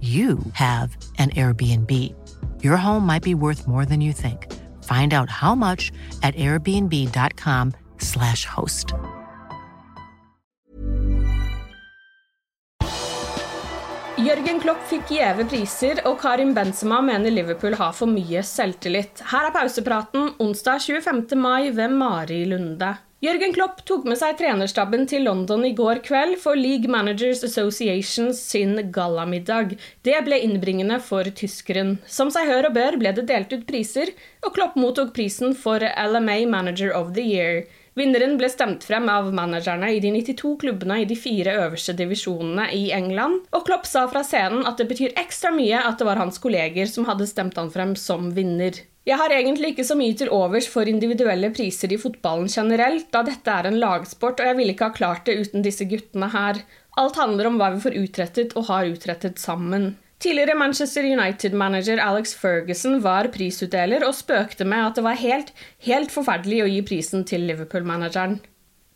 you have an Airbnb. Your home might be worth more than you think. Find out how much at airbnb.com/slash host. Jørgen Klopp fikk gjeve priser, og Karim Benzema mener Liverpool har for mye selvtillit. Her er pausepraten onsdag 25. mai ved Mari Lunde. Jørgen Klopp tok med seg trenerstaben til London i går kveld for League Managers Association sin gallamiddag. Det ble innbringende for tyskeren. Som seg hør og bør ble det delt ut priser, og Klopp mottok prisen for LMA Manager of the Year. Vinneren ble stemt frem av managerne i de 92 klubbene i de fire øverste divisjonene i England, og Klopp sa fra scenen at det betyr ekstra mye at det var hans kolleger som hadde stemt han frem som vinner. Jeg har egentlig ikke så mye til overs for individuelle priser i fotballen generelt, da dette er en lagsport, og jeg ville ikke ha klart det uten disse guttene her. Alt handler om hva vi får utrettet og har utrettet sammen. Tidligere Manchester United-manager Alex Ferguson var prisutdeler og spøkte med at det var helt, helt forferdelig å gi prisen til Liverpool-manageren.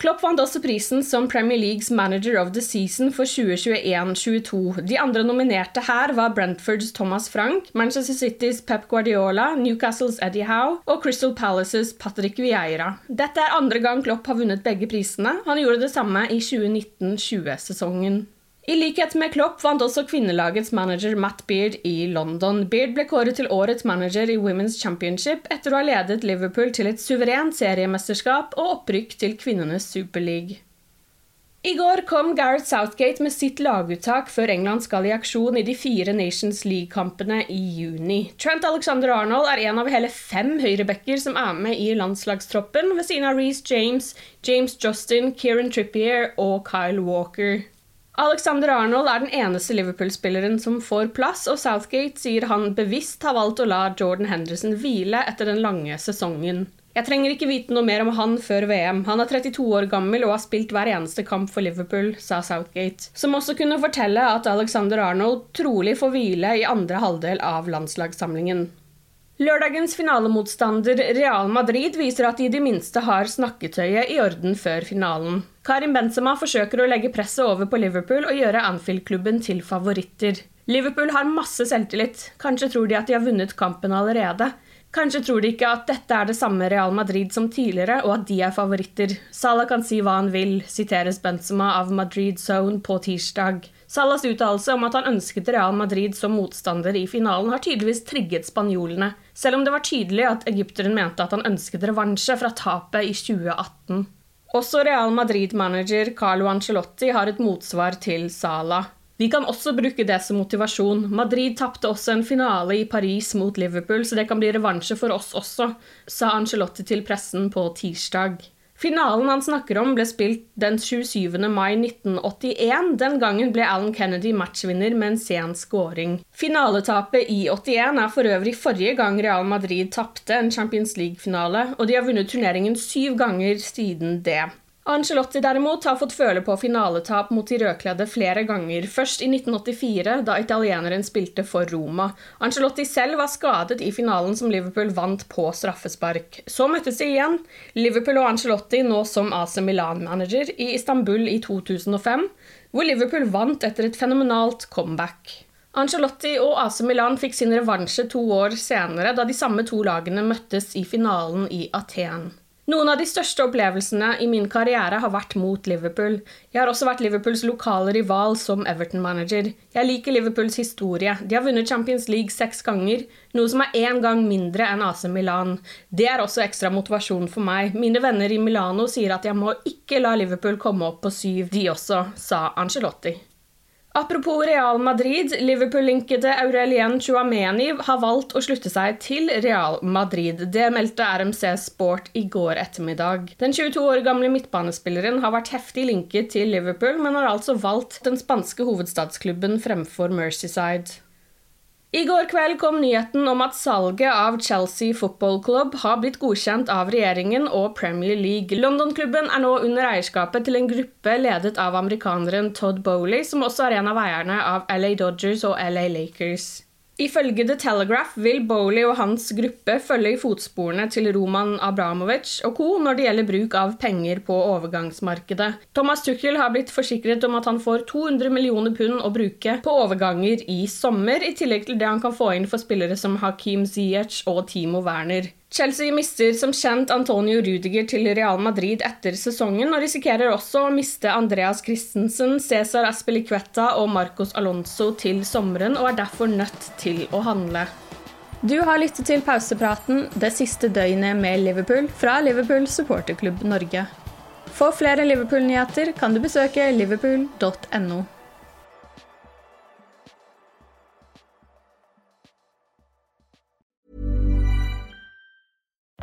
Klopp vant også prisen som Premier Leagues Manager of the Season for 2021-22. De andre nominerte her var Brentfords Thomas Frank, Manchester Citys Pep Guardiola, Newcastles Eddie Howe og Crystal Palaces Patrick Vieira. Dette er andre gang Klopp har vunnet begge prisene. Han gjorde det samme i 2019-20-sesongen. I likhet med Klopp vant også kvinnelagets manager Matt Beard i London. Beard ble kåret til årets manager i Women's Championship etter å ha ledet Liverpool til et suverent seriemesterskap og opprykk til kvinnenes Superleague. I går kom Gareth Southgate med sitt laguttak før England skal i aksjon i de fire Nations League-kampene i juni. Trent Alexander Arnold er en av hele fem høyrebacker som er med i landslagstroppen, ved siden av Reece James, James Justin, Kieran Trippier og Kyle Walker. Alexander Arnold er den eneste Liverpool-spilleren som får plass, og Southgate sier han bevisst har valgt å la Jordan Henderson hvile etter den lange sesongen. Jeg trenger ikke vite noe mer om han før VM. Han er 32 år gammel og har spilt hver eneste kamp for Liverpool, sa Southgate, som også kunne fortelle at Alexander Arnold trolig får hvile i andre halvdel av landslagssamlingen. Lørdagens finalemotstander Real Madrid viser at de i det minste har snakketøyet i orden før finalen. Karim Benzema forsøker å legge presset over på Liverpool og gjøre Anfield-klubben til favoritter. Liverpool har masse selvtillit. Kanskje tror de at de har vunnet kampen allerede. Kanskje tror de ikke at dette er det samme Real Madrid som tidligere, og at de er favoritter. Salah kan si hva han vil, siteres Benzema av Madrid Zone på tirsdag. Salas uttalelse om at han ønsket Real Madrid som motstander i finalen, har tydeligvis trigget spanjolene, selv om det var tydelig at egypteren mente at han ønsket revansje fra tapet i 2018. Også Real Madrid-manager Carlo Ancelotti har et motsvar til Sala. Vi kan også bruke det som motivasjon. Madrid tapte også en finale i Paris mot Liverpool, så det kan bli revansje for oss også, sa Ancelotti til pressen på tirsdag. Finalen han snakker om, ble spilt den 27. mai 1981. Den gangen ble Alan Kennedy matchvinner med en sen scoring. Finaletapet i 81 er for øvrig forrige gang Real Madrid tapte en Champions League-finale, og de har vunnet turneringen syv ganger siden det. Angelotti derimot har fått føle på finaletap mot de rødkledde flere ganger, først i 1984, da italieneren spilte for Roma. Angelotti selv var skadet i finalen som Liverpool vant på straffespark. Så møttes de igjen, Liverpool og Angelotti nå som AC Milan-manager, i Istanbul i 2005, hvor Liverpool vant etter et fenomenalt comeback. Angelotti og AC Milan fikk sin revansje to år senere, da de samme to lagene møttes i finalen i Aten. Noen av de største opplevelsene i min karriere har vært mot Liverpool. Jeg har også vært Liverpools lokale rival som Everton-manager. Jeg liker Liverpools historie. De har vunnet Champions League seks ganger, noe som er én gang mindre enn AC Milan. Det er også ekstra motivasjon for meg. Mine venner i Milano sier at jeg må ikke la Liverpool komme opp på syv, de også, sa Angelotti. Apropos Real Madrid, Liverpool-linkede Aurelien Chouameni har valgt å slutte seg til Real Madrid. Det meldte RMC Sport i går ettermiddag. Den 22 år gamle midtbanespilleren har vært heftig linket til Liverpool, men har altså valgt den spanske hovedstadsklubben fremfor Mercyside. I går kveld kom nyheten om at salget av Chelsea Football Club har blitt godkjent av regjeringen og Premier League. London-klubben er nå under eierskapet til en gruppe ledet av amerikaneren Todd Bowley, som også er en av eierne av LA Dodgers og LA Lakers. Ifølge The Telegraph vil Bowley og hans gruppe følge i fotsporene til Roman Abramovic og co. når det gjelder bruk av penger på overgangsmarkedet. Thomas Tuchel har blitt forsikret om at han får 200 millioner pund å bruke på overganger i sommer, i tillegg til det han kan få inn for spillere som Hakim Ziyech og Timo Werner. Chelsea mister som kjent Antonio Rudiger til Real Madrid etter sesongen, og risikerer også å miste Andreas Christensen, Cæsar Aspelicueta og Marcos Alonso til sommeren, og er derfor nødt til å handle. Du har lyttet til pausepraten det siste døgnet med Liverpool fra Liverpool supporterklubb Norge. For flere Liverpool-nyheter kan du besøke liverpool.no.